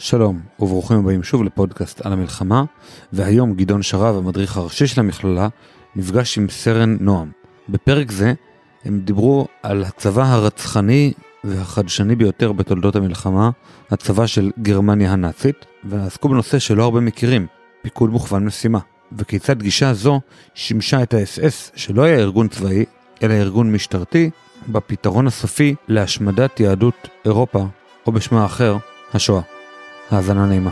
שלום וברוכים הבאים שוב לפודקאסט על המלחמה והיום גדעון שרב המדריך הראשי של המכללה נפגש עם סרן נועם. בפרק זה הם דיברו על הצבא הרצחני והחדשני ביותר בתולדות המלחמה, הצבא של גרמניה הנאצית, ועסקו בנושא שלא הרבה מכירים, פיקוד מוכוון משימה, וכיצד גישה זו שימשה את האס-אס שלא היה ארגון צבאי, אלא ארגון משטרתי, בפתרון הסופי להשמדת יהדות אירופה, או בשמה האחר, השואה. האזנה נעימה.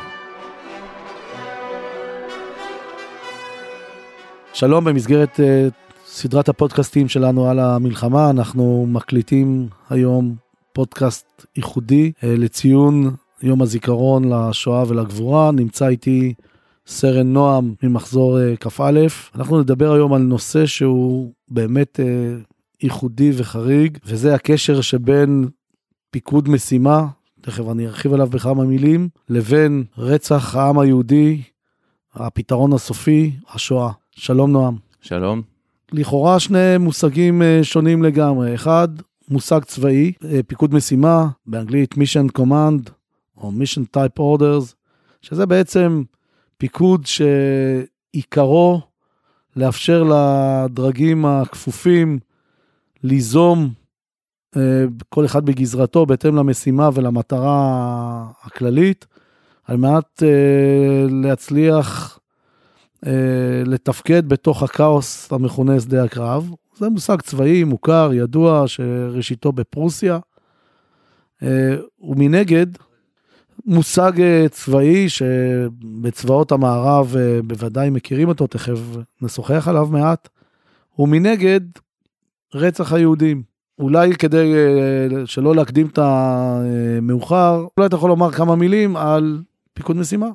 שלום, במסגרת uh, סדרת הפודקאסטים שלנו על המלחמה, אנחנו מקליטים היום פודקאסט ייחודי uh, לציון יום הזיכרון לשואה ולגבורה. נמצא איתי סרן נועם ממחזור uh, כ"א. אנחנו נדבר היום על נושא שהוא באמת uh, ייחודי וחריג, וזה הקשר שבין פיקוד משימה, תכף אני ארחיב עליו בכמה מילים, לבין רצח העם היהודי, הפתרון הסופי, השואה. שלום נועם. שלום. לכאורה שני מושגים אה, שונים לגמרי. אחד, מושג צבאי, אה, פיקוד משימה, באנגלית mission command או mission type orders, שזה בעצם פיקוד שעיקרו לאפשר לדרגים הכפופים ליזום כל אחד בגזרתו בהתאם למשימה ולמטרה הכללית, על מנת אה, להצליח אה, לתפקד בתוך הכאוס המכונה שדה הקרב. זה מושג צבאי מוכר, ידוע, שראשיתו בפרוסיה. ומנגד, מושג צבאי שבצבאות המערב בוודאי מכירים אותו, תכף נשוחח עליו מעט, ומנגד, רצח היהודים. אולי כדי אה, שלא להקדים את המאוחר, אולי אתה יכול לומר כמה מילים על פיקוד משימה.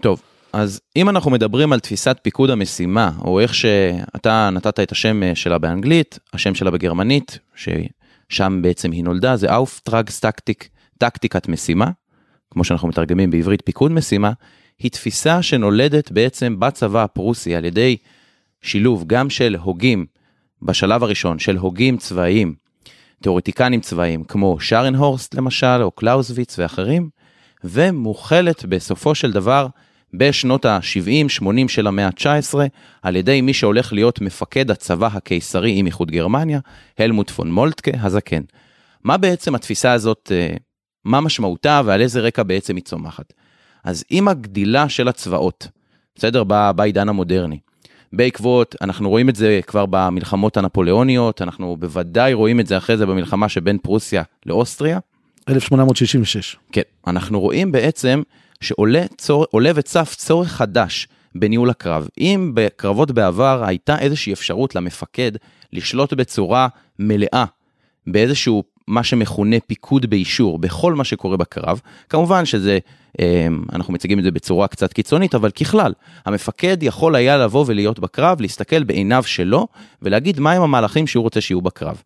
טוב, אז אם אנחנו מדברים על תפיסת פיקוד המשימה, או איך שאתה נתת את השם אה, שלה באנגלית, השם שלה בגרמנית, ששם בעצם היא נולדה, זה אופטרגס טקטיק, טקטיקת משימה, כמו שאנחנו מתרגמים בעברית פיקוד משימה, היא תפיסה שנולדת בעצם בצבא הפרוסי על ידי שילוב גם של הוגים, בשלב הראשון, של הוגים צבאיים תיאורטיקנים צבאיים כמו שרנהורסט למשל, או קלאוזוויץ ואחרים, ומוכלת בסופו של דבר בשנות ה-70-80 של המאה ה-19 על ידי מי שהולך להיות מפקד הצבא הקיסרי עם איחוד גרמניה, הלמוט פון מולטקה הזקן. מה בעצם התפיסה הזאת, אה, מה משמעותה ועל איזה רקע בעצם היא צומחת? אז עם הגדילה של הצבאות, בסדר? בעידן המודרני, בעקבות, אנחנו רואים את זה כבר במלחמות הנפוליאוניות, אנחנו בוודאי רואים את זה אחרי זה במלחמה שבין פרוסיה לאוסטריה. 1866. כן, אנחנו רואים בעצם שעולה צור, וצף צורך חדש בניהול הקרב. אם בקרבות בעבר הייתה איזושהי אפשרות למפקד לשלוט בצורה מלאה באיזשהו מה שמכונה פיקוד באישור בכל מה שקורה בקרב, כמובן שזה אמ, אנחנו מציגים את זה בצורה קצת קיצונית, אבל ככלל, המפקד יכול היה לבוא ולהיות בקרב, להסתכל בעיניו שלו, ולהגיד מהם המהלכים שהוא רוצה שיהיו בקרב.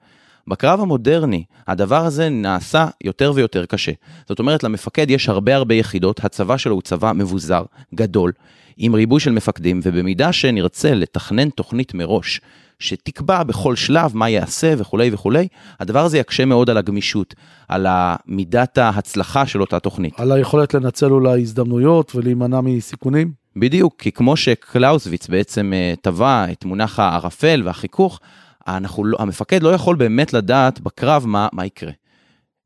בקרב המודרני, הדבר הזה נעשה יותר ויותר קשה. זאת אומרת, למפקד יש הרבה הרבה יחידות, הצבא שלו הוא צבא מבוזר, גדול, עם ריבוי של מפקדים, ובמידה שנרצה לתכנן תוכנית מראש, שתקבע בכל שלב מה יעשה וכולי וכולי, הדבר הזה יקשה מאוד על הגמישות, על מידת ההצלחה של אותה תוכנית. על היכולת לנצל אולי הזדמנויות ולהימנע מסיכונים? בדיוק, כי כמו שקלאוזוויץ בעצם אה, טבע את מונח הערפל והחיכוך, אנחנו, לא, המפקד לא יכול באמת לדעת בקרב מה, מה יקרה.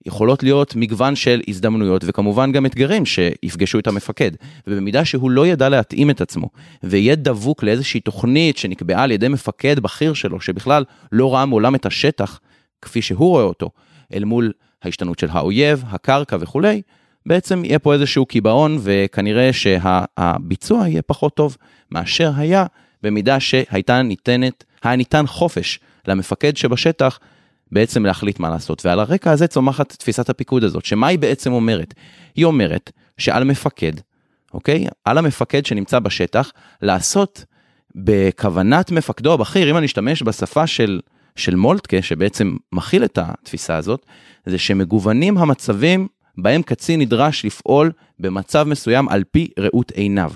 יכולות להיות מגוון של הזדמנויות וכמובן גם אתגרים שיפגשו את המפקד. ובמידה שהוא לא ידע להתאים את עצמו ויהיה דבוק לאיזושהי תוכנית שנקבעה על ידי מפקד בכיר שלו, שבכלל לא ראה מעולם את השטח כפי שהוא רואה אותו, אל מול ההשתנות של האויב, הקרקע וכולי, בעצם יהיה פה איזשהו קיבעון וכנראה שהביצוע יהיה פחות טוב מאשר היה במידה שהייתה ניתנת, היה ניתן חופש למפקד שבשטח בעצם להחליט מה לעשות. ועל הרקע הזה צומחת תפיסת הפיקוד הזאת, שמה היא בעצם אומרת? היא אומרת שעל מפקד, אוקיי? על המפקד שנמצא בשטח, לעשות בכוונת מפקדו הבכיר, אם אני אשתמש בשפה של, של מולטקה, שבעצם מכיל את התפיסה הזאת, זה שמגוונים המצבים בהם קצין נדרש לפעול במצב מסוים על פי ראות עיניו.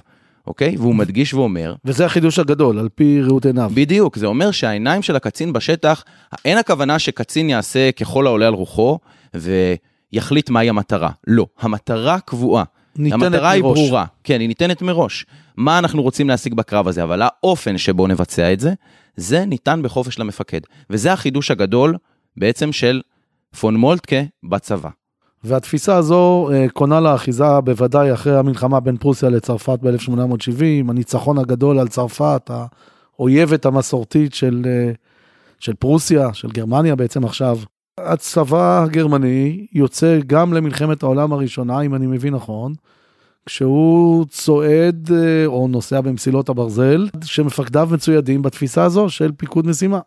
אוקיי? והוא מדגיש ואומר... וזה החידוש הגדול, על פי ראות עיניו. בדיוק, זה אומר שהעיניים של הקצין בשטח, אין הכוונה שקצין יעשה ככל העולה על רוחו ויחליט מהי המטרה. לא, המטרה קבועה. ניתנת המטרה היא מראש. ברורה, כן, היא ניתנת מראש. מה אנחנו רוצים להשיג בקרב הזה, אבל האופן שבו נבצע את זה, זה ניתן בחופש למפקד. וזה החידוש הגדול בעצם של פון מולטקה בצבא. והתפיסה הזו אה, קונה לה אחיזה בוודאי אחרי המלחמה בין פרוסיה לצרפת ב-1870, הניצחון הגדול על צרפת, האויבת המסורתית של, אה, של פרוסיה, של גרמניה בעצם עכשיו. הצבא הגרמני יוצא גם למלחמת העולם הראשונה, אם אני מבין נכון, כשהוא צועד אה, או נוסע במסילות הברזל, שמפקדיו מצוידים בתפיסה הזו של פיקוד משימה.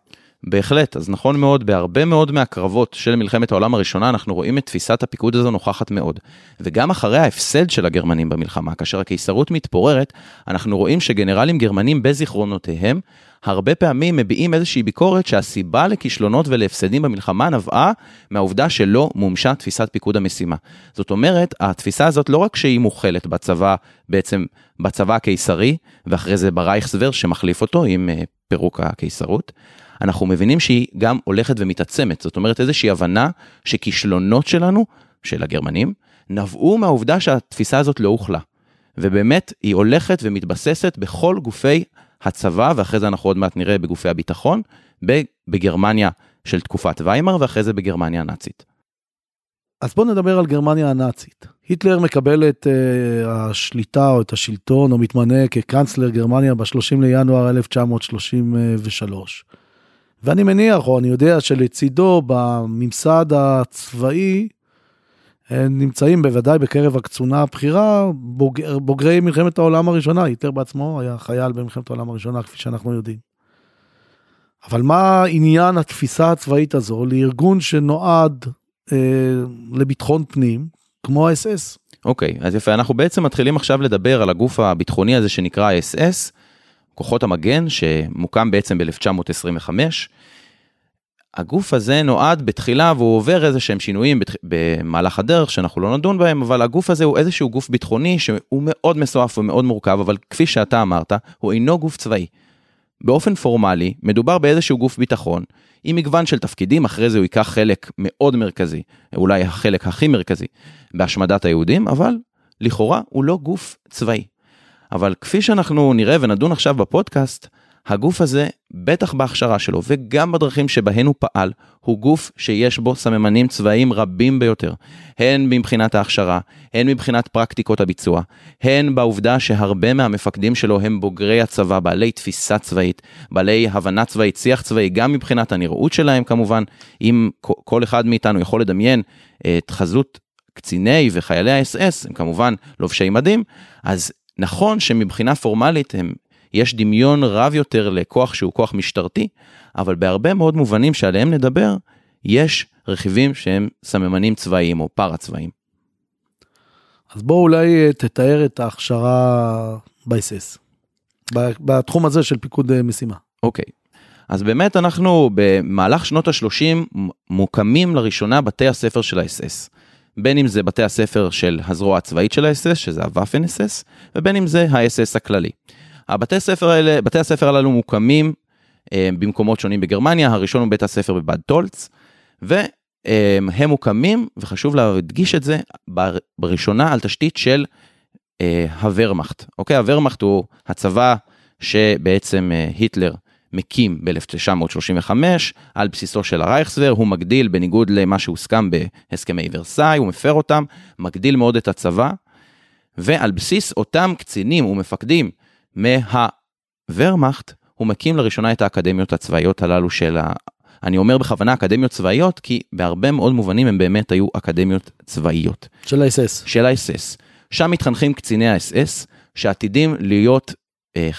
בהחלט, אז נכון מאוד, בהרבה מאוד מהקרבות של מלחמת העולם הראשונה, אנחנו רואים את תפיסת הפיקוד הזו נוכחת מאוד. וגם אחרי ההפסד של הגרמנים במלחמה, כאשר הקיסרות מתפוררת, אנחנו רואים שגנרלים גרמנים בזיכרונותיהם, הרבה פעמים מביעים איזושהי ביקורת שהסיבה לכישלונות ולהפסדים במלחמה נבעה מהעובדה שלא מומשה תפיסת פיקוד המשימה. זאת אומרת, התפיסה הזאת לא רק שהיא מוכלת בצבא, בעצם בצבא הקיסרי, ואחרי זה ברייכסוור שמחליף אותו עם אה, פירוק הקיסרות, אנחנו מבינים שהיא גם הולכת ומתעצמת, זאת אומרת איזושהי הבנה שכישלונות שלנו, של הגרמנים, נבעו מהעובדה שהתפיסה הזאת לא הוכלה. ובאמת היא הולכת ומתבססת בכל גופי הצבא, ואחרי זה אנחנו עוד מעט נראה בגופי הביטחון, בגרמניה של תקופת ויימאר, ואחרי זה בגרמניה הנאצית. אז בואו נדבר על גרמניה הנאצית. היטלר מקבל את uh, השליטה או את השלטון או מתמנה כקנצלר גרמניה ב-30 לינואר 1933. ואני מניח, או אני יודע שלצידו בממסד הצבאי, נמצאים בוודאי בקרב הקצונה הבכירה, בוגר, בוגרי מלחמת העולם הראשונה, היטלר בעצמו היה חייל במלחמת העולם הראשונה, כפי שאנחנו יודעים. אבל מה עניין התפיסה הצבאית הזו לארגון שנועד אה, לביטחון פנים, כמו האס-אס? אוקיי, אז יפה, אנחנו בעצם מתחילים עכשיו לדבר על הגוף הביטחוני הזה שנקרא האס-אס, כוחות המגן, שמוקם בעצם ב-1925. הגוף הזה נועד בתחילה והוא עובר איזה שהם שינויים במהלך הדרך שאנחנו לא נדון בהם, אבל הגוף הזה הוא איזשהו גוף ביטחוני שהוא מאוד מסועף ומאוד מורכב, אבל כפי שאתה אמרת, הוא אינו גוף צבאי. באופן פורמלי, מדובר באיזשהו גוף ביטחון, עם מגוון של תפקידים, אחרי זה הוא ייקח חלק מאוד מרכזי, אולי החלק הכי מרכזי, בהשמדת היהודים, אבל לכאורה הוא לא גוף צבאי. אבל כפי שאנחנו נראה ונדון עכשיו בפודקאסט, הגוף הזה, בטח בהכשרה שלו וגם בדרכים שבהן הוא פעל, הוא גוף שיש בו סממנים צבאיים רבים ביותר. הן מבחינת ההכשרה, הן מבחינת פרקטיקות הביצוע, הן בעובדה שהרבה מהמפקדים שלו הם בוגרי הצבא, בעלי תפיסה צבאית, בעלי הבנה צבאית, שיח צבאי, גם מבחינת הנראות שלהם כמובן. אם כל אחד מאיתנו יכול לדמיין את חזות קציני וחיילי האס-אס, הם כמובן לובשי מדים, אז נכון שמבחינה פורמלית הם, יש דמיון רב יותר לכוח שהוא כוח משטרתי, אבל בהרבה מאוד מובנים שעליהם נדבר, יש רכיבים שהם סממנים צבאיים או פארה צבאיים. אז בוא אולי אה, תתאר את ההכשרה באס-אס, בתחום הזה של פיקוד אה, משימה. אוקיי, אז באמת אנחנו במהלך שנות ה-30 מוקמים לראשונה בתי הספר של האס-אס. בין אם זה בתי הספר של הזרוע הצבאית של האס-אס, שזה הוואפן אס-אס, ובין אם זה האס-אס הכללי. הבתי ספר האלה, בתי הספר הללו מוקמים אה, במקומות שונים בגרמניה, הראשון הוא בית הספר בבד טולץ, והם אה, מוקמים, וחשוב להדגיש את זה, בראשונה על תשתית של אה, הוורמאכט. אוקיי, הוורמאכט הוא הצבא שבעצם היטלר מקים ב-1935 על בסיסו של הרייכסוור, הוא מגדיל בניגוד למה שהוסכם בהסכמי ורסאי, הוא מפר אותם, מגדיל מאוד את הצבא, ועל בסיס אותם קצינים ומפקדים מהוורמאכט, הוא מקים לראשונה את האקדמיות הצבאיות הללו של ה... אני אומר בכוונה אקדמיות צבאיות, כי בהרבה מאוד מובנים הם באמת היו אקדמיות צבאיות. של האס-אס. של האס-אס. שם מתחנכים קציני האס-אס, שעתידים להיות אה,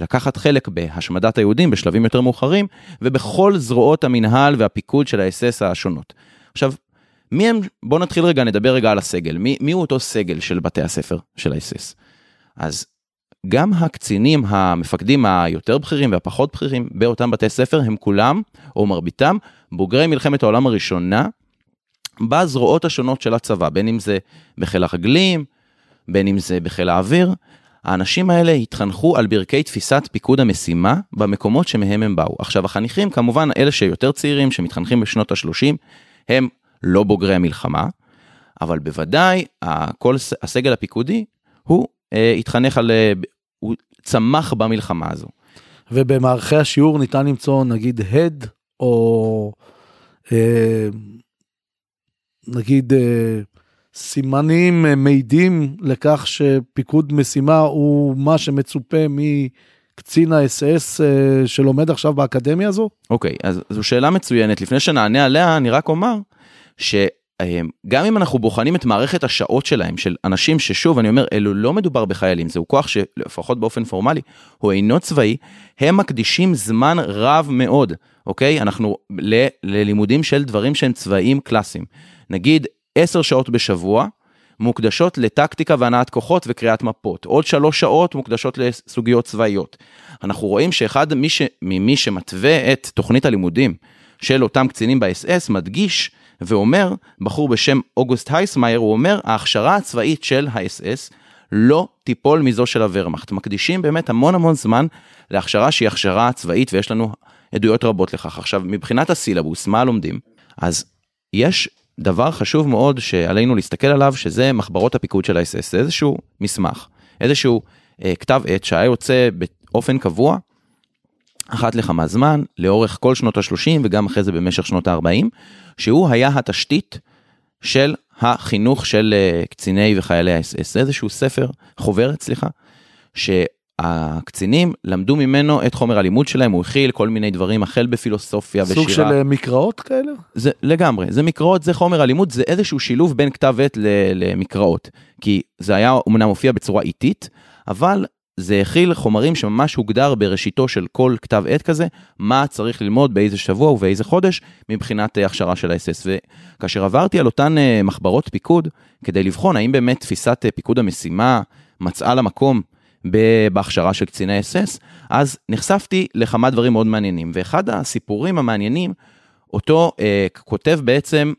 לקחת חלק בהשמדת היהודים בשלבים יותר מאוחרים, ובכל זרועות המנהל והפיקוד של האס-אס השונות. עכשיו, מי הם, בואו נתחיל רגע, נדבר רגע על הסגל. מי, מי הוא אותו סגל של בתי הספר של האס-אס? אז גם הקצינים, המפקדים היותר בכירים והפחות בכירים באותם בתי ספר, הם כולם, או מרביתם, בוגרי מלחמת העולם הראשונה, בזרועות השונות של הצבא, בין אם זה בחיל הרגלים, בין אם זה בחיל האוויר, האנשים האלה התחנכו על ברכי תפיסת פיקוד המשימה במקומות שמהם הם באו. עכשיו החניכים כמובן אלה שיותר צעירים שמתחנכים בשנות ה-30 הם לא בוגרי המלחמה, אבל בוודאי כל הסגל הפיקודי הוא התחנך על, אה, הוא צמח במלחמה הזו. ובמערכי השיעור ניתן למצוא נגיד הד או אה, נגיד אה, סימנים אה, מעידים לכך שפיקוד משימה הוא מה שמצופה מקצין האס-אס אה, שלומד עכשיו באקדמיה הזו? אוקיי, אז זו שאלה מצוינת. לפני שנענה עליה, אני רק אומר שגם אם אנחנו בוחנים את מערכת השעות שלהם, של אנשים ששוב, אני אומר, אלו לא מדובר בחיילים, זהו כוח שלפחות באופן פורמלי, הוא אינו צבאי, הם מקדישים זמן רב מאוד, אוקיי? אנחנו ל, ללימודים של דברים שהם צבאיים קלאסיים. נגיד 10 שעות בשבוע, מוקדשות לטקטיקה והנעת כוחות וקריאת מפות. עוד שלוש שעות מוקדשות לסוגיות צבאיות. אנחנו רואים שאחד ממי, ש... ממי שמתווה את תוכנית הלימודים של אותם קצינים באס-אס מדגיש ואומר, בחור בשם אוגוסט הייסמאייר, הוא אומר, ההכשרה הצבאית של האס-אס לא תיפול מזו של הוורמאכט. מקדישים באמת המון המון זמן להכשרה שהיא הכשרה צבאית ויש לנו עדויות רבות לכך. עכשיו, מבחינת הסילבוס, מה לומדים? אז יש דבר חשוב מאוד שעלינו להסתכל עליו, שזה מחברות הפיקוד של ה-SS, זה איזשהו מסמך, איזשהו אה, כתב עת שהיה יוצא באופן קבוע, אחת לכמה זמן, לאורך כל שנות ה-30 וגם אחרי זה במשך שנות ה-40, שהוא היה התשתית של החינוך של אה, קציני וחיילי ה-SS, איזשהו ספר, חוברת, סליחה, ש... הקצינים למדו ממנו את חומר הלימוד שלהם, הוא הכיל כל מיני דברים, החל בפילוסופיה סוג ושירה. סוג של אה, מקראות כאלה? זה לגמרי, זה מקראות, זה חומר הלימוד, זה איזשהו שילוב בין כתב עת למקראות. כי זה היה אומנם מופיע בצורה איטית, אבל זה הכיל חומרים שממש הוגדר בראשיתו של כל כתב עת כזה, מה צריך ללמוד באיזה שבוע ובאיזה חודש מבחינת אה, הכשרה של ה-SS. וכאשר עברתי על אותן אה, מחברות פיקוד, כדי לבחון האם באמת תפיסת פיקוד המשימה מצאה לה מקום בהכשרה של קציני אס-אס, אז נחשפתי לכמה דברים מאוד מעניינים. ואחד הסיפורים המעניינים, אותו אה, כותב בעצם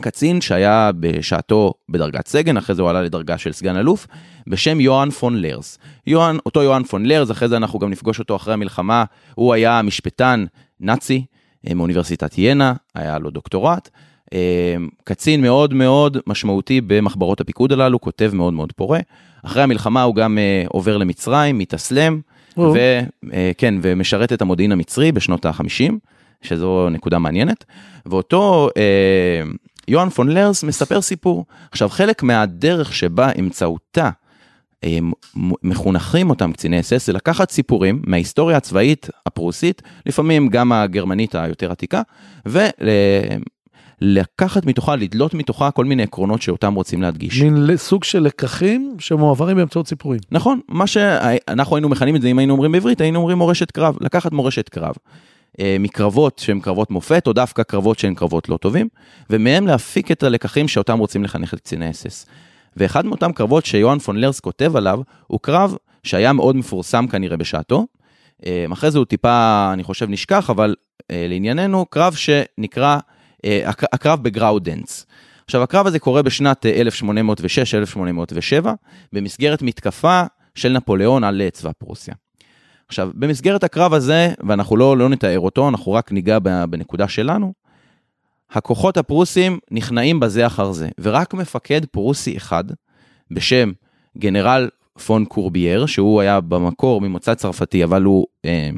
קצין שהיה בשעתו בדרגת סגן, אחרי זה הוא עלה לדרגה של סגן אלוף, בשם יוהאן פון לרס. יוהאן, אותו יוהאן פון לרס, אחרי זה אנחנו גם נפגוש אותו אחרי המלחמה, הוא היה משפטן נאצי אה, מאוניברסיטת ינה, היה לו דוקטורט. אה, קצין מאוד מאוד משמעותי במחברות הפיקוד הללו, כותב מאוד מאוד פורה. אחרי המלחמה הוא גם אה, עובר למצרים, מתאסלם, וכן, ומשרת את המודיעין המצרי בשנות ה-50, שזו נקודה מעניינת. ואותו יוהאן פון לרס מספר סיפור. עכשיו, חלק מהדרך שבה אמצעותה אה, מחונכים אותם קציני אס-אס זה לקחת סיפורים מההיסטוריה הצבאית הפרוסית, לפעמים גם הגרמנית היותר עתיקה, ול... לקחת מתוכה, לדלות מתוכה כל מיני עקרונות שאותם רוצים להדגיש. מין סוג של לקחים שמועברים באמצעות סיפורים. נכון, מה שאנחנו היינו מכנים את זה, אם היינו אומרים בעברית, היינו אומרים מורשת קרב, לקחת מורשת קרב. אה, מקרבות שהן קרבות מופת, או דווקא קרבות שהן קרבות לא טובים, ומהם להפיק את הלקחים שאותם רוצים לחנך את קציני אס-אס. ואחד מאותם קרבות שיוהאן פון לרס כותב עליו, הוא קרב שהיה מאוד מפורסם כנראה בשעתו. אה, אחרי זה הוא טיפה, אני חושב, נשכח, אבל אה, לענייננו, קרב שנקרא הקרב בגראודנץ. עכשיו הקרב הזה קורה בשנת 1806-1807 אה, במסגרת מתקפה של נפוליאון על צבא פרוסיה. עכשיו במסגרת הקרב הזה, ואנחנו לא, לא נתאר אותו, אנחנו רק ניגע בנקודה שלנו, הכוחות הפרוסים נכנעים בזה אחר זה, ורק מפקד פרוסי אחד בשם גנרל פון קורבייר, שהוא היה במקור ממוצא צרפתי, אבל הוא אה,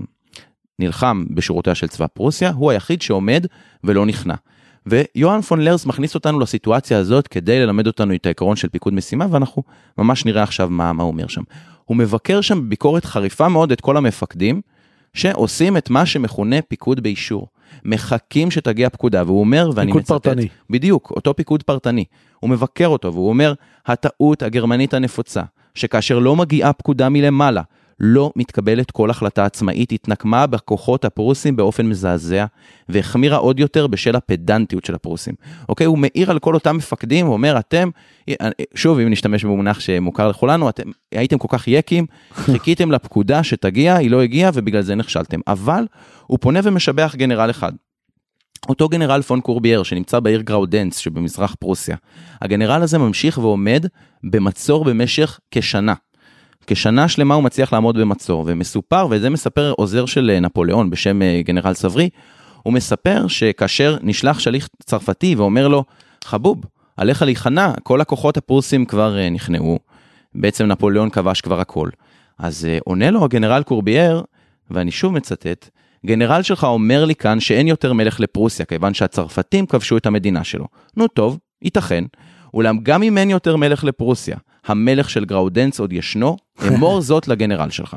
נלחם בשורותיה של צבא פרוסיה, הוא היחיד שעומד ולא נכנע. ויוהאן פון לרס מכניס אותנו לסיטואציה הזאת כדי ללמד אותנו את העקרון של פיקוד משימה, ואנחנו ממש נראה עכשיו מה, מה הוא אומר שם. הוא מבקר שם בביקורת חריפה מאוד את כל המפקדים, שעושים את מה שמכונה פיקוד באישור. מחכים שתגיע פקודה, והוא אומר, ואני מצטט, פיקוד פרטני. בדיוק, אותו פיקוד פרטני. הוא מבקר אותו, והוא אומר, הטעות הגרמנית הנפוצה, שכאשר לא מגיעה פקודה מלמעלה, לא מתקבלת כל החלטה עצמאית, התנקמה בכוחות הפרוסים באופן מזעזע, והחמירה עוד יותר בשל הפדנטיות של הפרוסים. אוקיי, הוא מעיר על כל אותם מפקדים, הוא אומר, אתם, שוב, אם נשתמש במונח שמוכר לכולנו, אתם הייתם כל כך יקים, חיכיתם לפקודה שתגיע, היא לא הגיעה, ובגלל זה נכשלתם. אבל הוא פונה ומשבח גנרל אחד. אותו גנרל פון קורבייר שנמצא בעיר גראודנץ שבמזרח פרוסיה. הגנרל הזה ממשיך ועומד במצור במשך כשנה. כשנה שלמה הוא מצליח לעמוד במצור, ומסופר, וזה מספר עוזר של אה, נפוליאון בשם אה, גנרל סברי, הוא מספר שכאשר נשלח שליח צרפתי ואומר לו, חבוב, עליך להיכנע, כל הכוחות הפרוסים כבר אה, נכנעו, בעצם נפוליאון כבש כבר הכל. אז עונה לו הגנרל קורבייר, ואני שוב מצטט, גנרל שלך אומר לי כאן שאין יותר מלך לפרוסיה, כיוון שהצרפתים כבשו את המדינה שלו. נו טוב, ייתכן. אולם גם אם אין יותר מלך לפרוסיה, המלך של גראודנץ עוד ישנו, אמור זאת לגנרל שלך.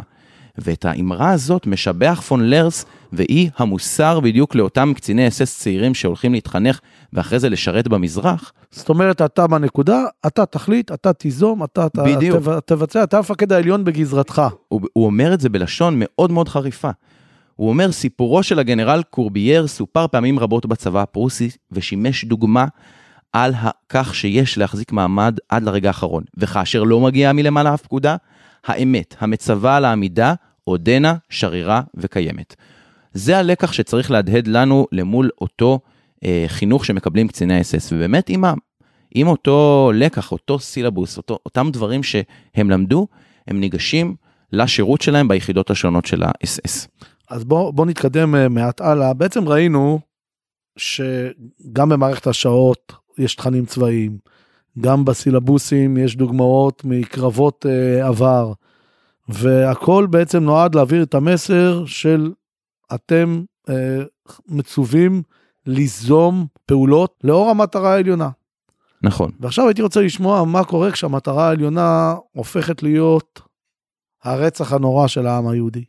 ואת האמרה הזאת משבח פון לרס, והיא המוסר בדיוק לאותם קציני אס-אס צעירים שהולכים להתחנך ואחרי זה לשרת במזרח. זאת אומרת, אתה בנקודה, אתה תחליט, אתה תיזום, אתה בדיוק. תב- תבצע, אתה המפקד העליון בגזרתך. הוא, הוא אומר את זה בלשון מאוד מאוד חריפה. הוא אומר, סיפורו של הגנרל קורבייר סופר פעמים רבות בצבא הפרוסי, ושימש דוגמה על כך שיש להחזיק מעמד עד לרגע האחרון. וכאשר לא מגיעה מלמעלה אף פקודה, האמת, המצווה על העמידה, עודנה, שרירה וקיימת. זה הלקח שצריך להדהד לנו למול אותו אה, חינוך שמקבלים קציני האס-אס, ובאמת ה- עם אותו לקח, אותו סילבוס, אותו, אותם דברים שהם למדו, הם ניגשים לשירות שלהם ביחידות השונות של האס-אס. אז בוא, בוא נתקדם אה, מעט הלאה. בעצם ראינו שגם במערכת השעות יש תכנים צבאיים, גם בסילבוסים יש דוגמאות מקרבות אה, עבר, והכל בעצם נועד להעביר את המסר של אתם אה, מצווים ליזום פעולות לאור המטרה העליונה. נכון. ועכשיו הייתי רוצה לשמוע מה קורה כשהמטרה העליונה הופכת להיות הרצח הנורא של העם היהודי.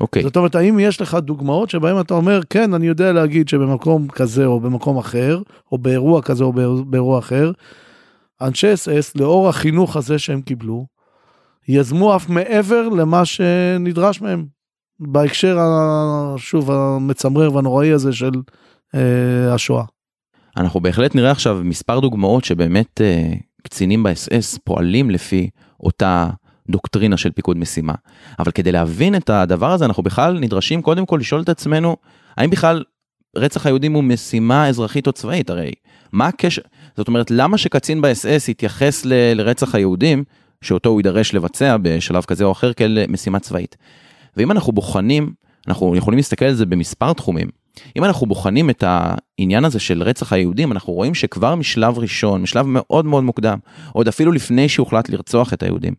אוקיי. זאת אומרת, האם יש לך דוגמאות שבהם אתה אומר, כן, אני יודע להגיד שבמקום כזה או במקום אחר, או באירוע כזה או באיר- באירוע אחר, אנשי אס-אס, לאור החינוך הזה שהם קיבלו, יזמו אף מעבר למה שנדרש מהם, בהקשר, שוב, המצמרר והנוראי הזה של אה, השואה. אנחנו בהחלט נראה עכשיו מספר דוגמאות שבאמת אה, קצינים ב-SS פועלים לפי אותה דוקטרינה של פיקוד משימה. אבל כדי להבין את הדבר הזה אנחנו בכלל נדרשים קודם כל לשאול את עצמנו, האם בכלל רצח היהודים הוא משימה אזרחית או צבאית? הרי מה הקשר? זאת אומרת, למה שקצין ב-SS יתייחס ל- לרצח היהודים, שאותו הוא יידרש לבצע בשלב כזה או אחר כאל משימה צבאית? ואם אנחנו בוחנים, אנחנו יכולים להסתכל על זה במספר תחומים. אם אנחנו בוחנים את העניין הזה של רצח היהודים, אנחנו רואים שכבר משלב ראשון, משלב מאוד מאוד מוקדם, עוד אפילו לפני שהוחלט לרצוח את היהודים,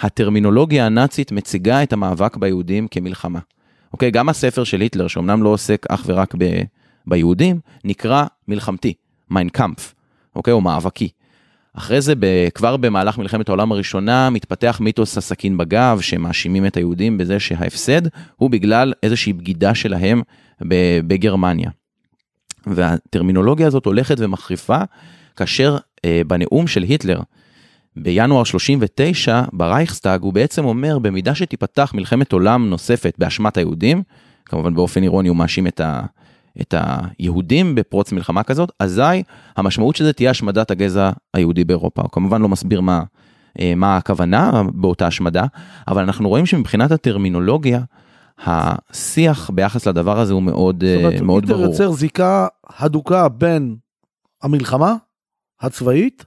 הטרמינולוגיה הנאצית מציגה את המאבק ביהודים כמלחמה. אוקיי, גם הספר של היטלר, שאומנם לא עוסק אך ורק ב, ביהודים, נקרא מלחמתי, מיינקאמפף, אוקיי, או מאבקי. אחרי זה, כבר במהלך מלחמת העולם הראשונה, מתפתח מיתוס הסכין בגב, שמאשימים את היהודים בזה שההפסד הוא בגלל איזושהי בגידה שלהם בגרמניה. והטרמינולוגיה הזאת הולכת ומחריפה, כאשר אה, בנאום של היטלר, בינואר 39 ברייכסטאג הוא בעצם אומר במידה שתיפתח מלחמת עולם נוספת באשמת היהודים, כמובן באופן אירוני הוא מאשים את, ה, את היהודים בפרוץ מלחמה כזאת, אזי המשמעות של זה תהיה השמדת הגזע היהודי באירופה. הוא כמובן לא מסביר מה, אה, מה הכוונה באותה השמדה, אבל אנחנו רואים שמבחינת הטרמינולוגיה, השיח ביחס לדבר הזה הוא מאוד, זאת אה, אומרת, מאוד היטלר ברור. יוצר זיקה הדוקה בין המלחמה הצבאית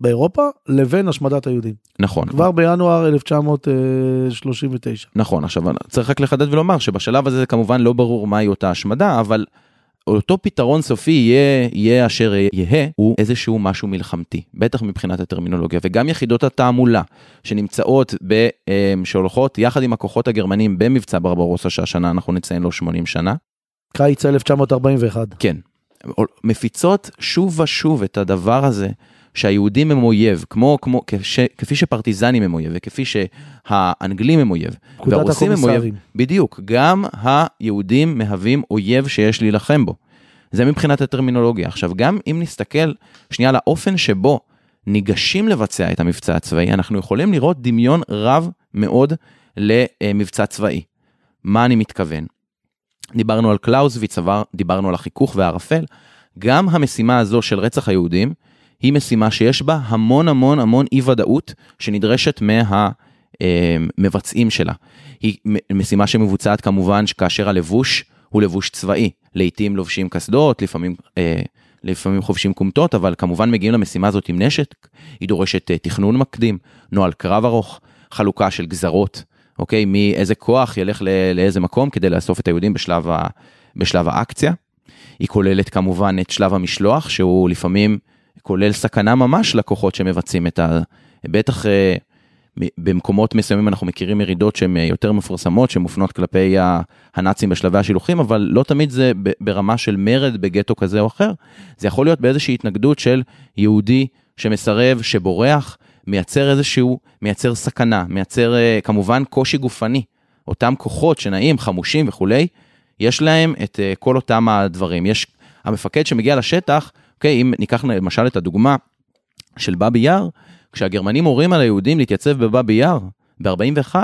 באירופה לבין השמדת היהודים. נכון. כבר בינואר 1939. נכון, עכשיו צריך רק לחדד ולומר שבשלב הזה כמובן לא ברור מהי אותה השמדה, אבל אותו פתרון סופי יהיה, יהיה אשר יהא, הוא איזשהו משהו מלחמתי, בטח מבחינת הטרמינולוגיה, וגם יחידות התעמולה שנמצאות, ב, אה, שהולכות יחד עם הכוחות הגרמנים במבצע ברברוסה, שהשנה אנחנו נציין לו 80 שנה, קיץ 1941. כן, מפיצות שוב ושוב את הדבר הזה. שהיהודים הם אויב, כמו, כמו, כש, כפי שפרטיזנים הם אויב, וכפי שהאנגלים הם אויב, והרוסים הם אויב. בדיוק, גם היהודים מהווים אויב שיש להילחם בו. זה מבחינת הטרמינולוגיה. עכשיו, גם אם נסתכל שנייה על האופן שבו ניגשים לבצע את המבצע הצבאי, אנחנו יכולים לראות דמיון רב מאוד למבצע צבאי. מה אני מתכוון? דיברנו על קלאוזוויץ, דיברנו על החיכוך והערפל. גם המשימה הזו של רצח היהודים, היא משימה שיש בה המון המון המון אי ודאות שנדרשת מהמבצעים שלה. היא משימה שמבוצעת כמובן כאשר הלבוש הוא לבוש צבאי. לעתים לובשים קסדות, לפעמים, אה, לפעמים חובשים כומתות, אבל כמובן מגיעים למשימה הזאת עם נשק. היא דורשת אה, תכנון מקדים, נוהל קרב ארוך, חלוקה של גזרות, אוקיי? מאיזה כוח ילך לא, לאיזה מקום כדי לאסוף את היהודים בשלב, ה, בשלב האקציה. היא כוללת כמובן את שלב המשלוח, שהוא לפעמים כולל סכנה ממש לכוחות שמבצעים את ה... בטח אה, במקומות מסוימים אנחנו מכירים ירידות שהן יותר מפורסמות, שמופנות כלפי הנאצים בשלבי השילוחים, אבל לא תמיד זה ברמה של מרד בגטו כזה או אחר, זה יכול להיות באיזושהי התנגדות של יהודי שמסרב, שבורח, מייצר איזשהו, מייצר סכנה, מייצר כמובן קושי גופני. אותם כוחות שנעים, חמושים וכולי, יש להם את כל אותם הדברים. יש המפקד שמגיע לשטח, אוקיי, אם ניקח למשל את הדוגמה של באבי יאר, כשהגרמנים הורים על היהודים להתייצב בבאבי יאר, ב-41,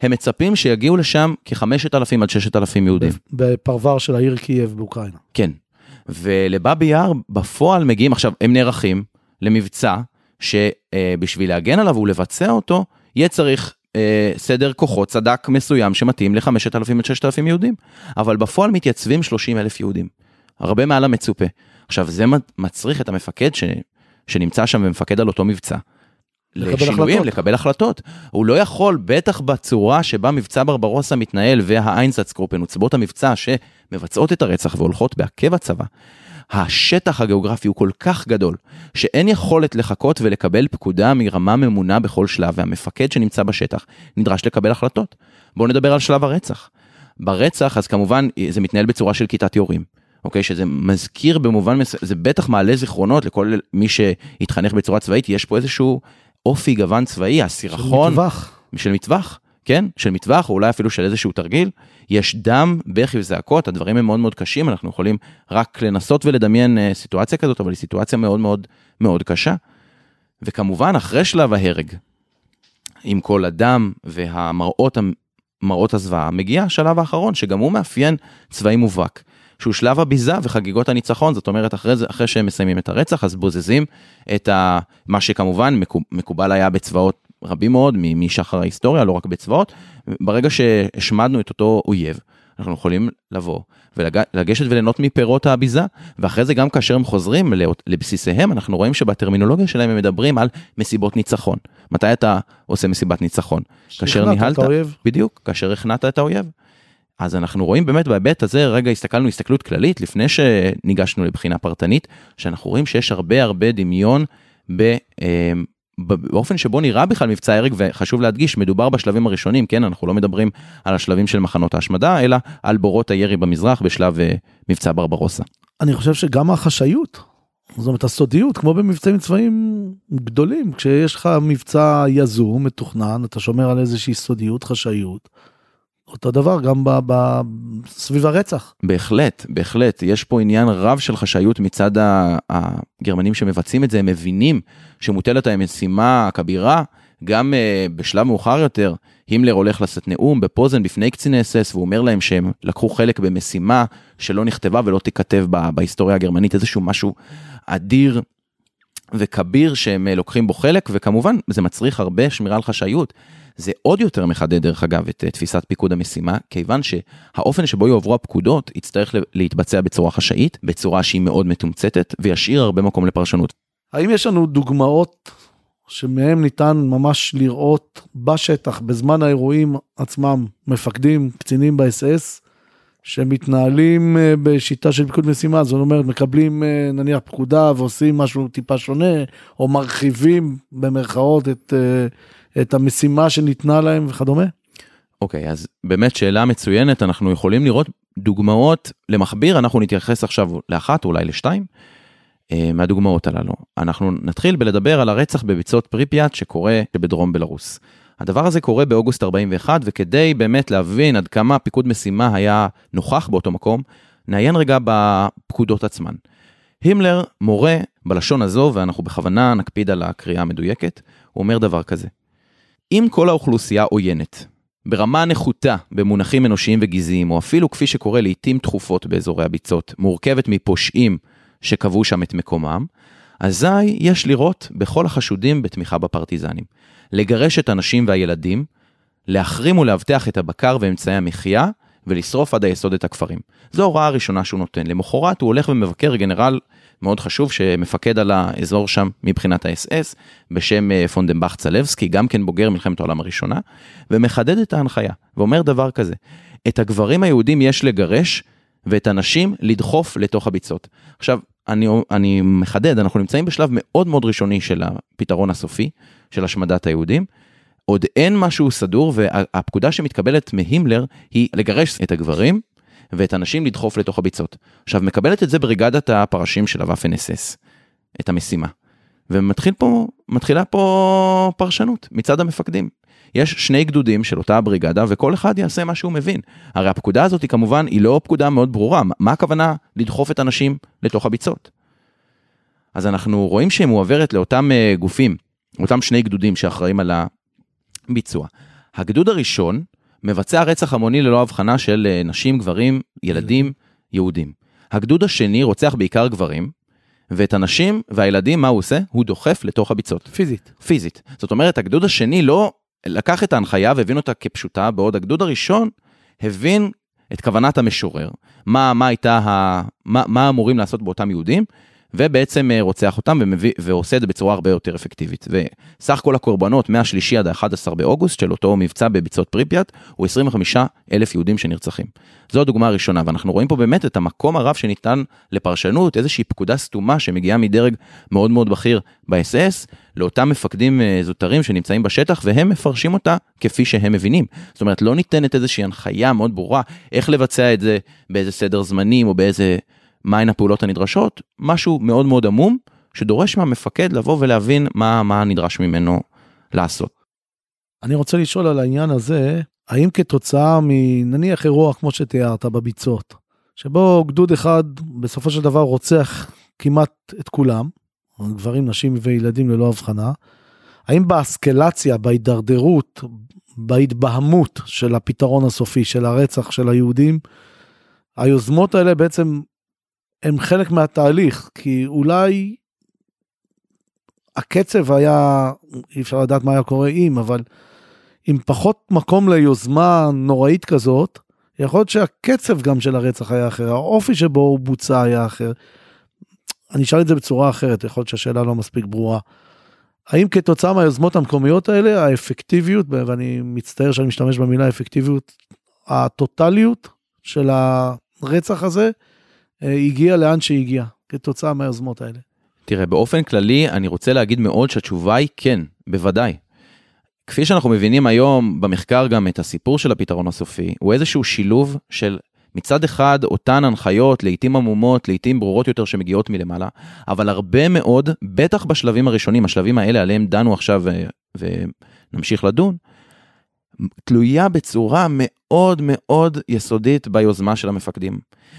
הם מצפים שיגיעו לשם כ-5,000 עד 6,000 יהודים. בפרבר של העיר קייב באוקראינה. כן. ולבאבי יאר בפועל מגיעים, עכשיו, הם נערכים למבצע שבשביל להגן עליו ולבצע אותו, יהיה צריך אה, סדר כוחות סדק מסוים שמתאים ל-5,000 עד 6,000 יהודים. אבל בפועל מתייצבים 30,000 יהודים. הרבה מעל המצופה. עכשיו, זה מצריך את המפקד ש... שנמצא שם ומפקד על אותו מבצע. לשינויים, החלטות. לקבל החלטות. הוא לא יכול, בטח בצורה שבה מבצע ברברוסה מתנהל והאיינזצקרופן, עוצבות המבצע שמבצעות את הרצח והולכות בעקב הצבא, השטח הגיאוגרפי הוא כל כך גדול, שאין יכולת לחכות ולקבל פקודה מרמה ממונה בכל שלב, והמפקד שנמצא בשטח נדרש לקבל החלטות. בואו נדבר על שלב הרצח. ברצח, אז כמובן, זה מתנהל בצורה של כיתת יורים. אוקיי? שזה מזכיר במובן מסוים, זה בטח מעלה זיכרונות לכל מי שהתחנך בצורה צבאית, יש פה איזשהו אופי גוון צבאי, הסירחון. של מטווח. של מטווח, כן? של מטווח, או אולי אפילו של איזשהו תרגיל. יש דם, בכי וזעקות, הדברים הם מאוד מאוד קשים, אנחנו יכולים רק לנסות ולדמיין אה, סיטואציה כזאת, אבל היא סיטואציה מאוד מאוד מאוד קשה. וכמובן, אחרי שלב ההרג, עם כל הדם והמראות מראות הזוועה, מגיע השלב האחרון, שגם הוא מאפיין צבאי מובהק. שהוא שלב הביזה וחגיגות הניצחון, זאת אומרת אחרי זה, אחרי שהם מסיימים את הרצח, אז בוזזים את ה, מה שכמובן מקובל היה בצבאות רבים מאוד משחר ההיסטוריה, לא רק בצבאות, ברגע שהשמדנו את אותו אויב, אנחנו יכולים לבוא ולגשת וליהנות מפירות הביזה, ואחרי זה גם כאשר הם חוזרים לבסיסיהם, אנחנו רואים שבטרמינולוגיה שלהם הם מדברים על מסיבות ניצחון. מתי אתה עושה מסיבת ניצחון? כאשר ניהלת, בדיוק, כאשר הכנעת את האויב. אז אנחנו רואים באמת בהיבט הזה, רגע הסתכלנו הסתכלות כללית לפני שניגשנו לבחינה פרטנית, שאנחנו רואים שיש הרבה הרבה דמיון ב... אה, באופן שבו נראה בכלל מבצע הרג, וחשוב להדגיש, מדובר בשלבים הראשונים, כן, אנחנו לא מדברים על השלבים של מחנות ההשמדה, אלא על בורות הירי במזרח בשלב uh, מבצע ברברוסה. אני חושב שגם החשאיות, זאת אומרת הסודיות, כמו במבצעים צבאיים גדולים, כשיש לך מבצע יזום, מתוכנן, אתה שומר על איזושהי סודיות, חשאיות. אותו דבר גם ב, ב, סביב הרצח. בהחלט, בהחלט. יש פה עניין רב של חשאיות מצד הגרמנים שמבצעים את זה, הם מבינים שמוטלת להם משימה כבירה, גם uh, בשלב מאוחר יותר, הימלר הולך לשאת נאום בפוזן בפני קציני אס והוא אומר להם שהם לקחו חלק במשימה שלא נכתבה ולא תיכתב בהיסטוריה הגרמנית, איזשהו משהו אדיר וכביר שהם uh, לוקחים בו חלק, וכמובן זה מצריך הרבה שמירה על חשאיות. זה עוד יותר מחדד דרך אגב את אה, תפיסת פיקוד המשימה, כיוון שהאופן שבו יועברו הפקודות יצטרך להתבצע בצורה חשאית, בצורה שהיא מאוד מתומצתת, וישאיר הרבה מקום לפרשנות. האם יש לנו דוגמאות שמהם ניתן ממש לראות בשטח, בזמן האירועים עצמם, מפקדים, קצינים באס-אס, שמתנהלים אה, בשיטה של פיקוד משימה, זאת אומרת, מקבלים אה, נניח פקודה ועושים משהו טיפה שונה, או מרחיבים במרכאות את... את המשימה שניתנה להם וכדומה? אוקיי, okay, אז באמת שאלה מצוינת, אנחנו יכולים לראות דוגמאות למכביר, אנחנו נתייחס עכשיו לאחת, אולי לשתיים, אה, מהדוגמאות הללו. אנחנו נתחיל בלדבר על הרצח בביצות פריפיאט שקורה בדרום בלרוס. הדבר הזה קורה באוגוסט 41, וכדי באמת להבין עד כמה פיקוד משימה היה נוכח באותו מקום, נעיין רגע בפקודות עצמן. הימלר מורה בלשון הזו, ואנחנו בכוונה נקפיד על הקריאה המדויקת, הוא אומר דבר כזה: אם כל האוכלוסייה עוינת, ברמה נחותה במונחים אנושיים וגזעיים, או אפילו כפי שקורה לעיתים תכופות באזורי הביצות, מורכבת מפושעים שקבעו שם את מקומם, אזי יש לראות בכל החשודים בתמיכה בפרטיזנים. לגרש את הנשים והילדים, להחרים ולאבטח את הבקר ואמצעי המחיה, ולשרוף עד היסוד את הכפרים. זו ההוראה הראשונה שהוא נותן. למחרת הוא הולך ומבקר גנרל מאוד חשוב שמפקד על האזור שם מבחינת האס-אס, בשם אה, פונדנבך צלבסקי, גם כן בוגר מלחמת העולם הראשונה, ומחדד את ההנחיה, ואומר דבר כזה, את הגברים היהודים יש לגרש, ואת הנשים לדחוף לתוך הביצות. עכשיו, אני, אני מחדד, אנחנו נמצאים בשלב מאוד מאוד ראשוני של הפתרון הסופי, של השמדת היהודים. עוד אין משהו סדור, והפקודה שמתקבלת מהימלר היא לגרש את הגברים ואת הנשים לדחוף לתוך הביצות. עכשיו, מקבלת את זה בריגדת הפרשים של הוואפן אס אס, את המשימה. ומתחילה פה, פה פרשנות מצד המפקדים. יש שני גדודים של אותה הבריגדה וכל אחד יעשה מה שהוא מבין. הרי הפקודה הזאת היא כמובן, היא לא פקודה מאוד ברורה, מה הכוונה לדחוף את הנשים לתוך הביצות? אז אנחנו רואים שהיא מועברת לאותם uh, גופים, אותם שני גדודים שאחראים על הביצוע. הגדוד הראשון מבצע רצח המוני ללא הבחנה של uh, נשים, גברים, ילדים, יהודים. הגדוד השני רוצח בעיקר גברים, ואת הנשים והילדים, מה הוא עושה? הוא דוחף לתוך הביצות. פיזית. פיזית. זאת אומרת, הגדוד השני לא לקח את ההנחיה והבין אותה כפשוטה, בעוד הגדוד הראשון הבין את כוונת המשורר, מה, מה הייתה, ה, מה, מה אמורים לעשות באותם יהודים, ובעצם אה, רוצח אותם ומביא, ועושה את זה בצורה הרבה יותר אפקטיבית. וסך כל הקורבנות מהשלישי עד ה-11 באוגוסט של אותו מבצע בביצות פריפיאט, הוא 25 אלף יהודים שנרצחים. זו הדוגמה הראשונה, ואנחנו רואים פה באמת את המקום הרב שניתן לפרשנות, איזושהי פקודה סתומה שמגיעה מדרג מאוד מאוד בכיר ב-SS, לאותם מפקדים אה, זוטרים שנמצאים בשטח, והם מפרשים אותה כפי שהם מבינים. זאת אומרת, לא ניתנת איזושהי הנחיה מאוד ברורה איך לבצע את זה, באיזה סדר זמנים או באיזה... מהן הפעולות הנדרשות, משהו מאוד מאוד עמום, שדורש מהמפקד לבוא ולהבין מה, מה נדרש ממנו לעשות. אני רוצה לשאול על העניין הזה, האם כתוצאה מנניח אירוע כמו שתיארת בביצות, שבו גדוד אחד בסופו של דבר רוצח כמעט את כולם, גברים, נשים וילדים ללא הבחנה, האם באסקלציה, בהידרדרות, בהתבהמות של הפתרון הסופי, של הרצח של היהודים, היוזמות האלה בעצם הם חלק מהתהליך, כי אולי הקצב היה, אי אפשר לדעת מה היה קורה אם, אבל עם פחות מקום ליוזמה נוראית כזאת, יכול להיות שהקצב גם של הרצח היה אחר, האופי שבו הוא בוצע היה אחר. אני אשאל את זה בצורה אחרת, יכול להיות שהשאלה לא מספיק ברורה. האם כתוצאה מהיוזמות המקומיות האלה, האפקטיביות, ואני מצטער שאני משתמש במילה אפקטיביות, הטוטליות של הרצח הזה, אה, הגיע לאן שהגיע, כתוצאה מהיוזמות האלה. תראה, באופן כללי, אני רוצה להגיד מאוד שהתשובה היא כן, בוודאי. כפי שאנחנו מבינים היום במחקר גם את הסיפור של הפתרון הסופי, הוא איזשהו שילוב של מצד אחד אותן הנחיות, לעיתים עמומות, לעיתים ברורות יותר שמגיעות מלמעלה, אבל הרבה מאוד, בטח בשלבים הראשונים, השלבים האלה עליהם דנו עכשיו ו... ונמשיך לדון, תלויה בצורה מאוד מאוד יסודית ביוזמה של המפקדים.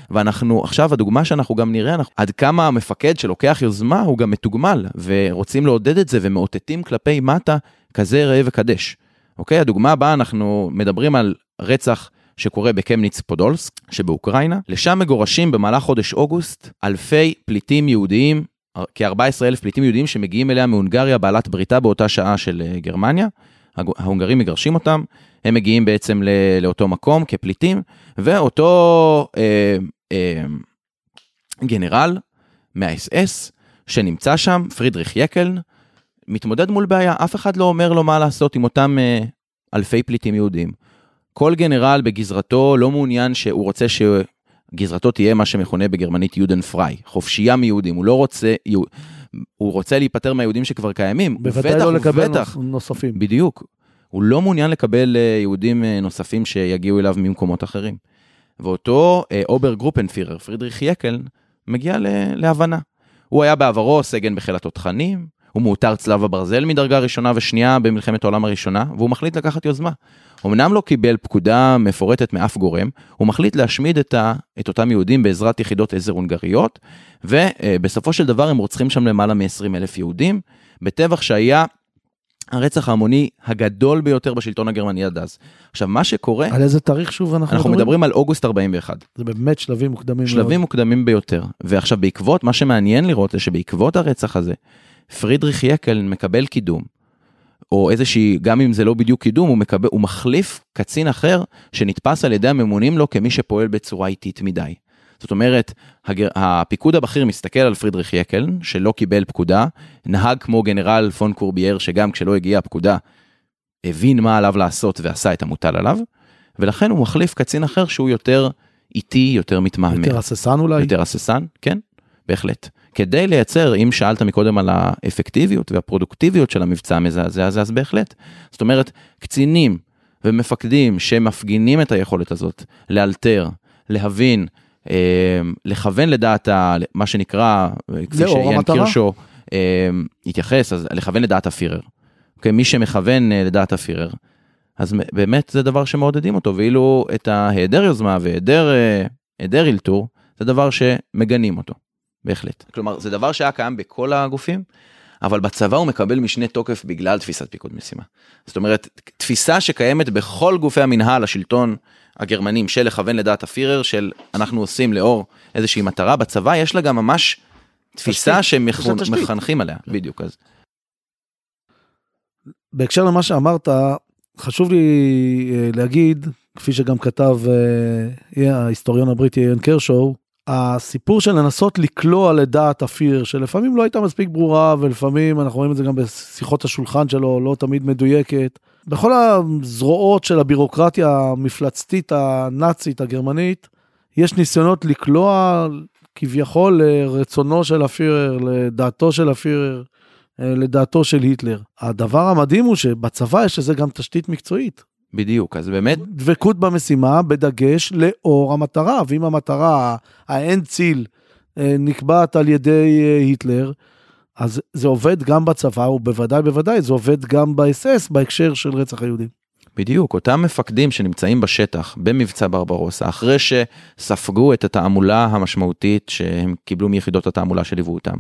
ואנחנו, עכשיו הדוגמה שאנחנו גם נראה, אנחנו, עד כמה המפקד שלוקח יוזמה הוא גם מתוגמל, ורוצים לעודד את זה ומאותתים כלפי מטה, כזה ראה וקדש. אוקיי? הדוגמה הבאה, אנחנו מדברים על רצח שקורה בקמניץ פודולסק שבאוקראינה, לשם מגורשים במהלך חודש אוגוסט אלפי פליטים יהודיים, כ-14 אלף פליטים יהודיים שמגיעים אליה מהונגריה בעלת בריתה באותה שעה של אה, גרמניה. ההונגרים מגרשים אותם, הם מגיעים בעצם לאותו מקום כפליטים, ואותו אה, אה, גנרל מהאס-אס שנמצא שם, פרידריך יקלן, מתמודד מול בעיה, אף אחד לא אומר לו מה לעשות עם אותם אה, אלפי פליטים יהודים. כל גנרל בגזרתו לא מעוניין שהוא רוצה שגזרתו תהיה מה שמכונה בגרמנית Juden frei, חופשייה מיהודים, הוא לא רוצה, הוא רוצה להיפטר מהיהודים שכבר קיימים. בוודאי לא לקבל ובטח, נוספים. בדיוק. הוא לא מעוניין לקבל אה, יהודים אה, נוספים שיגיעו אליו ממקומות אחרים. ואותו אה, אוברגרופנפיהרר, פרידריך יקלן, מגיע להבנה. הוא היה בעברו סגן בחיל התותחנים, הוא מאותר צלב הברזל מדרגה ראשונה ושנייה במלחמת העולם הראשונה, והוא מחליט לקחת יוזמה. אמנם לא קיבל פקודה מפורטת מאף גורם, הוא מחליט להשמיד את, ה, את אותם יהודים בעזרת יחידות עזר הונגריות, ובסופו של דבר הם רוצחים שם למעלה מ-20 אלף יהודים, בטבח שהיה הרצח ההמוני הגדול ביותר בשלטון הגרמני עד אז. עכשיו, מה שקורה... על איזה תאריך שוב אנחנו, אנחנו מדברים? מדברים על אוגוסט 41. זה באמת שלבים מוקדמים שלבים מאוד. שלבים מוקדמים ביותר. ועכשיו, בעקבות, מה שמעניין לראות זה שבעקבות הרצח הזה, פרידריך יקל מקבל קידום, או איזושהי, גם אם זה לא בדיוק קידום, הוא, מקבל, הוא מחליף קצין אחר שנתפס על ידי הממונים לו כמי שפועל בצורה איטית מדי. זאת אומרת, הגר... הפיקוד הבכיר מסתכל על פרידריך יקלן, שלא קיבל פקודה, נהג כמו גנרל פון קורבייר, שגם כשלא הגיעה הפקודה, הבין מה עליו לעשות ועשה את המוטל עליו, ולכן הוא מחליף קצין אחר שהוא יותר איטי, יותר מתמהמה. יותר הססן אולי? יותר הססן, כן. בהחלט. כדי לייצר, אם שאלת מקודם על האפקטיביות והפרודוקטיביות של המבצע המזעזע הזה, אז בהחלט. זאת אומרת, קצינים ומפקדים שמפגינים את היכולת הזאת לאלתר, להבין, אה, לכוון לדעת ה- מה שנקרא, אה, כפי המטרה. קירשו אה, התייחס, אז לכוון לדעת הפירר. אוקיי, מי שמכוון אה, לדעת הפירר, אז באמת זה דבר שמעודדים אותו, ואילו את ההיעדר יוזמה והיעדר אה, היעדר אלתור, זה דבר שמגנים אותו, בהחלט. כלומר, זה דבר שהיה קיים בכל הגופים, אבל בצבא הוא מקבל משנה תוקף בגלל תפיסת פיקוד משימה. זאת אומרת, תפיסה שקיימת בכל גופי המנהל, השלטון הגרמנים, של לכוון לדעת הפירר, של אנחנו עושים לאור איזושהי מטרה, בצבא יש לה גם ממש תפיסה. שמחנכים עליה, בדיוק. אז בהקשר למה שאמרת, חשוב לי אה, להגיד, כפי שגם כתב אה, ההיסטוריון הבריטי איין קרשו, הסיפור של לנסות לקלוע לדעת הפיר, שלפעמים לא הייתה מספיק ברורה, ולפעמים אנחנו רואים את זה גם בשיחות השולחן שלו, לא תמיד מדויקת. בכל הזרועות של הבירוקרטיה המפלצתית הנאצית הגרמנית, יש ניסיונות לקלוע כביכול לרצונו של הפירר, לדעתו של הפירר, אה, לדעתו של היטלר. הדבר המדהים הוא שבצבא יש לזה גם תשתית מקצועית. בדיוק, אז באמת, דבקות במשימה בדגש לאור המטרה, ואם המטרה, האין ציל, אה, נקבעת על ידי אה, היטלר, אז זה עובד גם בצבא, ובוודאי בוודאי זה עובד גם באס-אס בהקשר של רצח היהודים. בדיוק, אותם מפקדים שנמצאים בשטח במבצע ברברוסה, אחרי שספגו את התעמולה המשמעותית שהם קיבלו מיחידות התעמולה שליוו אותם.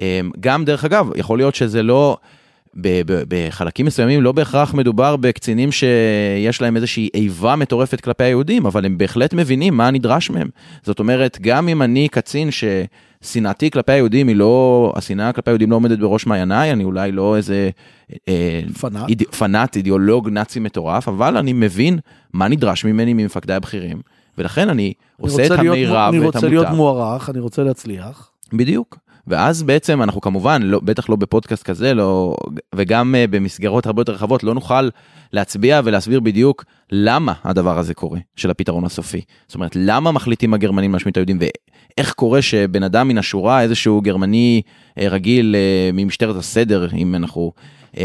אמ, גם דרך אגב, יכול להיות שזה לא, בחלקים מסוימים לא בהכרח מדובר בקצינים שיש להם איזושהי איבה מטורפת כלפי היהודים, אבל הם בהחלט מבינים מה נדרש מהם. זאת אומרת, גם אם אני קצין ששנאתי כלפי היהודים היא לא, השנאה כלפי היהודים לא עומדת בראש מעייניי, אני אולי לא איזה אה, פנאט. איד, פנאט, אידיאולוג נאצי מטורף, אבל אני מבין מה נדרש ממני ממפקדיי הבכירים, ולכן אני אני עושה את רוצה להיות- המירב אני ואת רוצה להיות המותר. מוערך, אני רוצה להצליח. בדיוק. ואז בעצם אנחנו כמובן, לא, בטח לא בפודקאסט כזה, לא, וגם uh, במסגרות הרבה יותר רחבות, לא נוכל להצביע ולהסביר בדיוק למה הדבר הזה קורה, של הפתרון הסופי. זאת אומרת, למה מחליטים הגרמנים להשמיד את היהודים, ואיך קורה שבן אדם מן השורה, איזשהו גרמני uh, רגיל uh, ממשטרת הסדר, אם אנחנו uh,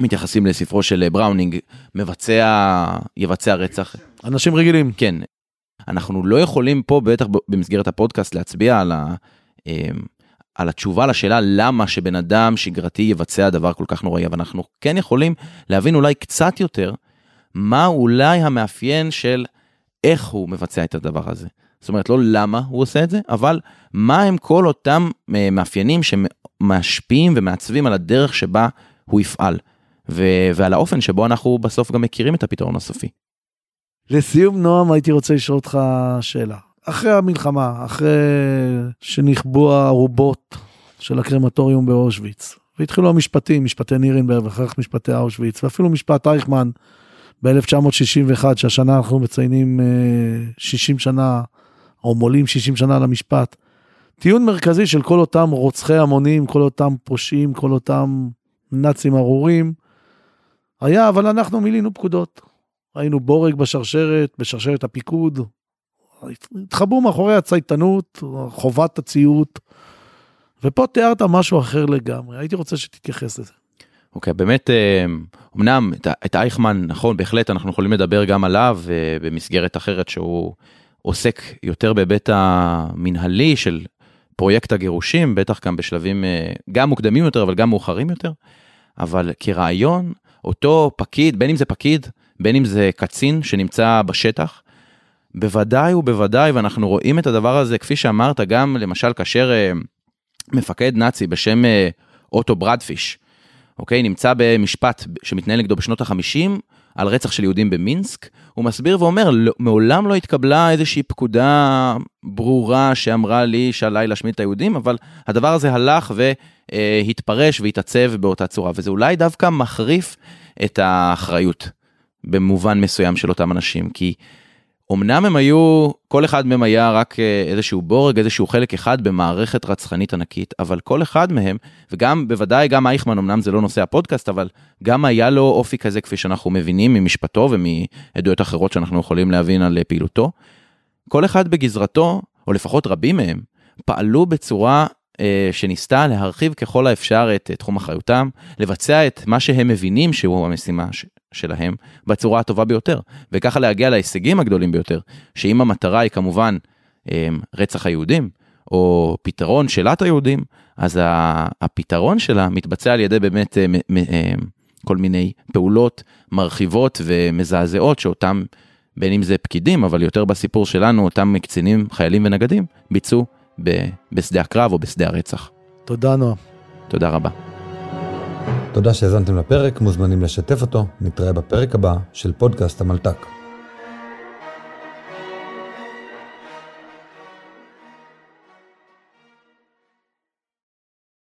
מתייחסים לספרו של אה, בראונינג, מבצע, יבצע רצח. אנשים רגילים. כן, אנחנו לא יכולים פה, בטח במסגרת הפודקאסט, להצביע על, ה, אמ, על התשובה לשאלה למה שבן אדם שגרתי יבצע דבר כל כך נוראי, אבל אנחנו כן יכולים להבין אולי קצת יותר מה אולי המאפיין של איך הוא מבצע את הדבר הזה. זאת אומרת, לא למה הוא עושה את זה, אבל מה הם כל אותם אה, מאפיינים שמשפיעים ומעצבים על הדרך שבה הוא יפעל, ו- ועל האופן שבו אנחנו בסוף גם מכירים את הפתרון הסופי. לסיום, נועם, הייתי רוצה לשאול אותך שאלה. אחרי המלחמה, אחרי שנכבו הערובות של הקרמטוריום באושוויץ, והתחילו המשפטים, משפטי נירנברג ואחר כך משפטי אושוויץ, ואפילו משפט אייכמן ב-1961, שהשנה אנחנו מציינים אה, 60 שנה, או מולים 60 שנה למשפט. טיעון מרכזי של כל אותם רוצחי המונים, כל אותם פושעים, כל אותם נאצים ארורים, היה, אבל אנחנו מילינו פקודות. היינו בורג בשרשרת, בשרשרת הפיקוד, התחבאו מאחורי הצייתנות, חובת הציות, ופה תיארת משהו אחר לגמרי, הייתי רוצה שתתייחס לזה. אוקיי, באמת, אה, אמנם את, את אייכמן, נכון, בהחלט אנחנו יכולים לדבר גם עליו אה, במסגרת אחרת שהוא עוסק יותר בהיבט המנהלי של פרויקט הגירושים, בטח גם בשלבים אה, גם מוקדמים יותר, אבל גם מאוחרים יותר, אבל כרעיון, אותו פקיד, בין אם זה פקיד, בין אם זה קצין שנמצא בשטח, בוודאי ובוודאי, ואנחנו רואים את הדבר הזה, כפי שאמרת, גם למשל כאשר אה, מפקד נאצי בשם אה, אוטו ברדפיש, אוקיי, נמצא במשפט שמתנהל נגדו בשנות ה-50 על רצח של יהודים במינסק, הוא מסביר ואומר, לא, מעולם לא התקבלה איזושהי פקודה ברורה שאמרה לי שעליי להשמיד את היהודים, אבל הדבר הזה הלך והתפרש והתעצב באותה צורה, וזה אולי דווקא מחריף את האחריות במובן מסוים של אותם אנשים, כי אמנם הם היו, כל אחד מהם היה רק אה, איזשהו בורג, איזשהו חלק אחד במערכת רצחנית ענקית, אבל כל אחד מהם, וגם בוודאי גם אייכמן, אמנם זה לא נושא הפודקאסט, אבל גם היה לו אופי כזה כפי שאנחנו מבינים ממשפטו ומעדויות אחרות שאנחנו יכולים להבין על אה, פעילותו. כל אחד בגזרתו, או לפחות רבים מהם, פעלו בצורה שניסתה להרחיב ככל האפשר את תחום אחריותם, לבצע את מה שהם מבינים שהוא המשימה שלהם בצורה הטובה ביותר, וככה להגיע להישגים הגדולים ביותר, שאם המטרה היא כמובן אה, רצח היהודים, או פתרון שאלת היהודים, אז הפתרון שלה מתבצע על ידי באמת אה, כל מיני פעולות מרחיבות ומזעזעות שאותם, בין אם זה פקידים, אבל יותר בסיפור שלנו, אותם קצינים, חיילים ונגדים, ביצעו בשדה הקרב או בשדה הרצח. תודה נועה. תודה רבה. תודה שהאזנתם לפרק, מוזמנים לשתף אותו, נתראה בפרק הבא של פודקאסט המלת"ק.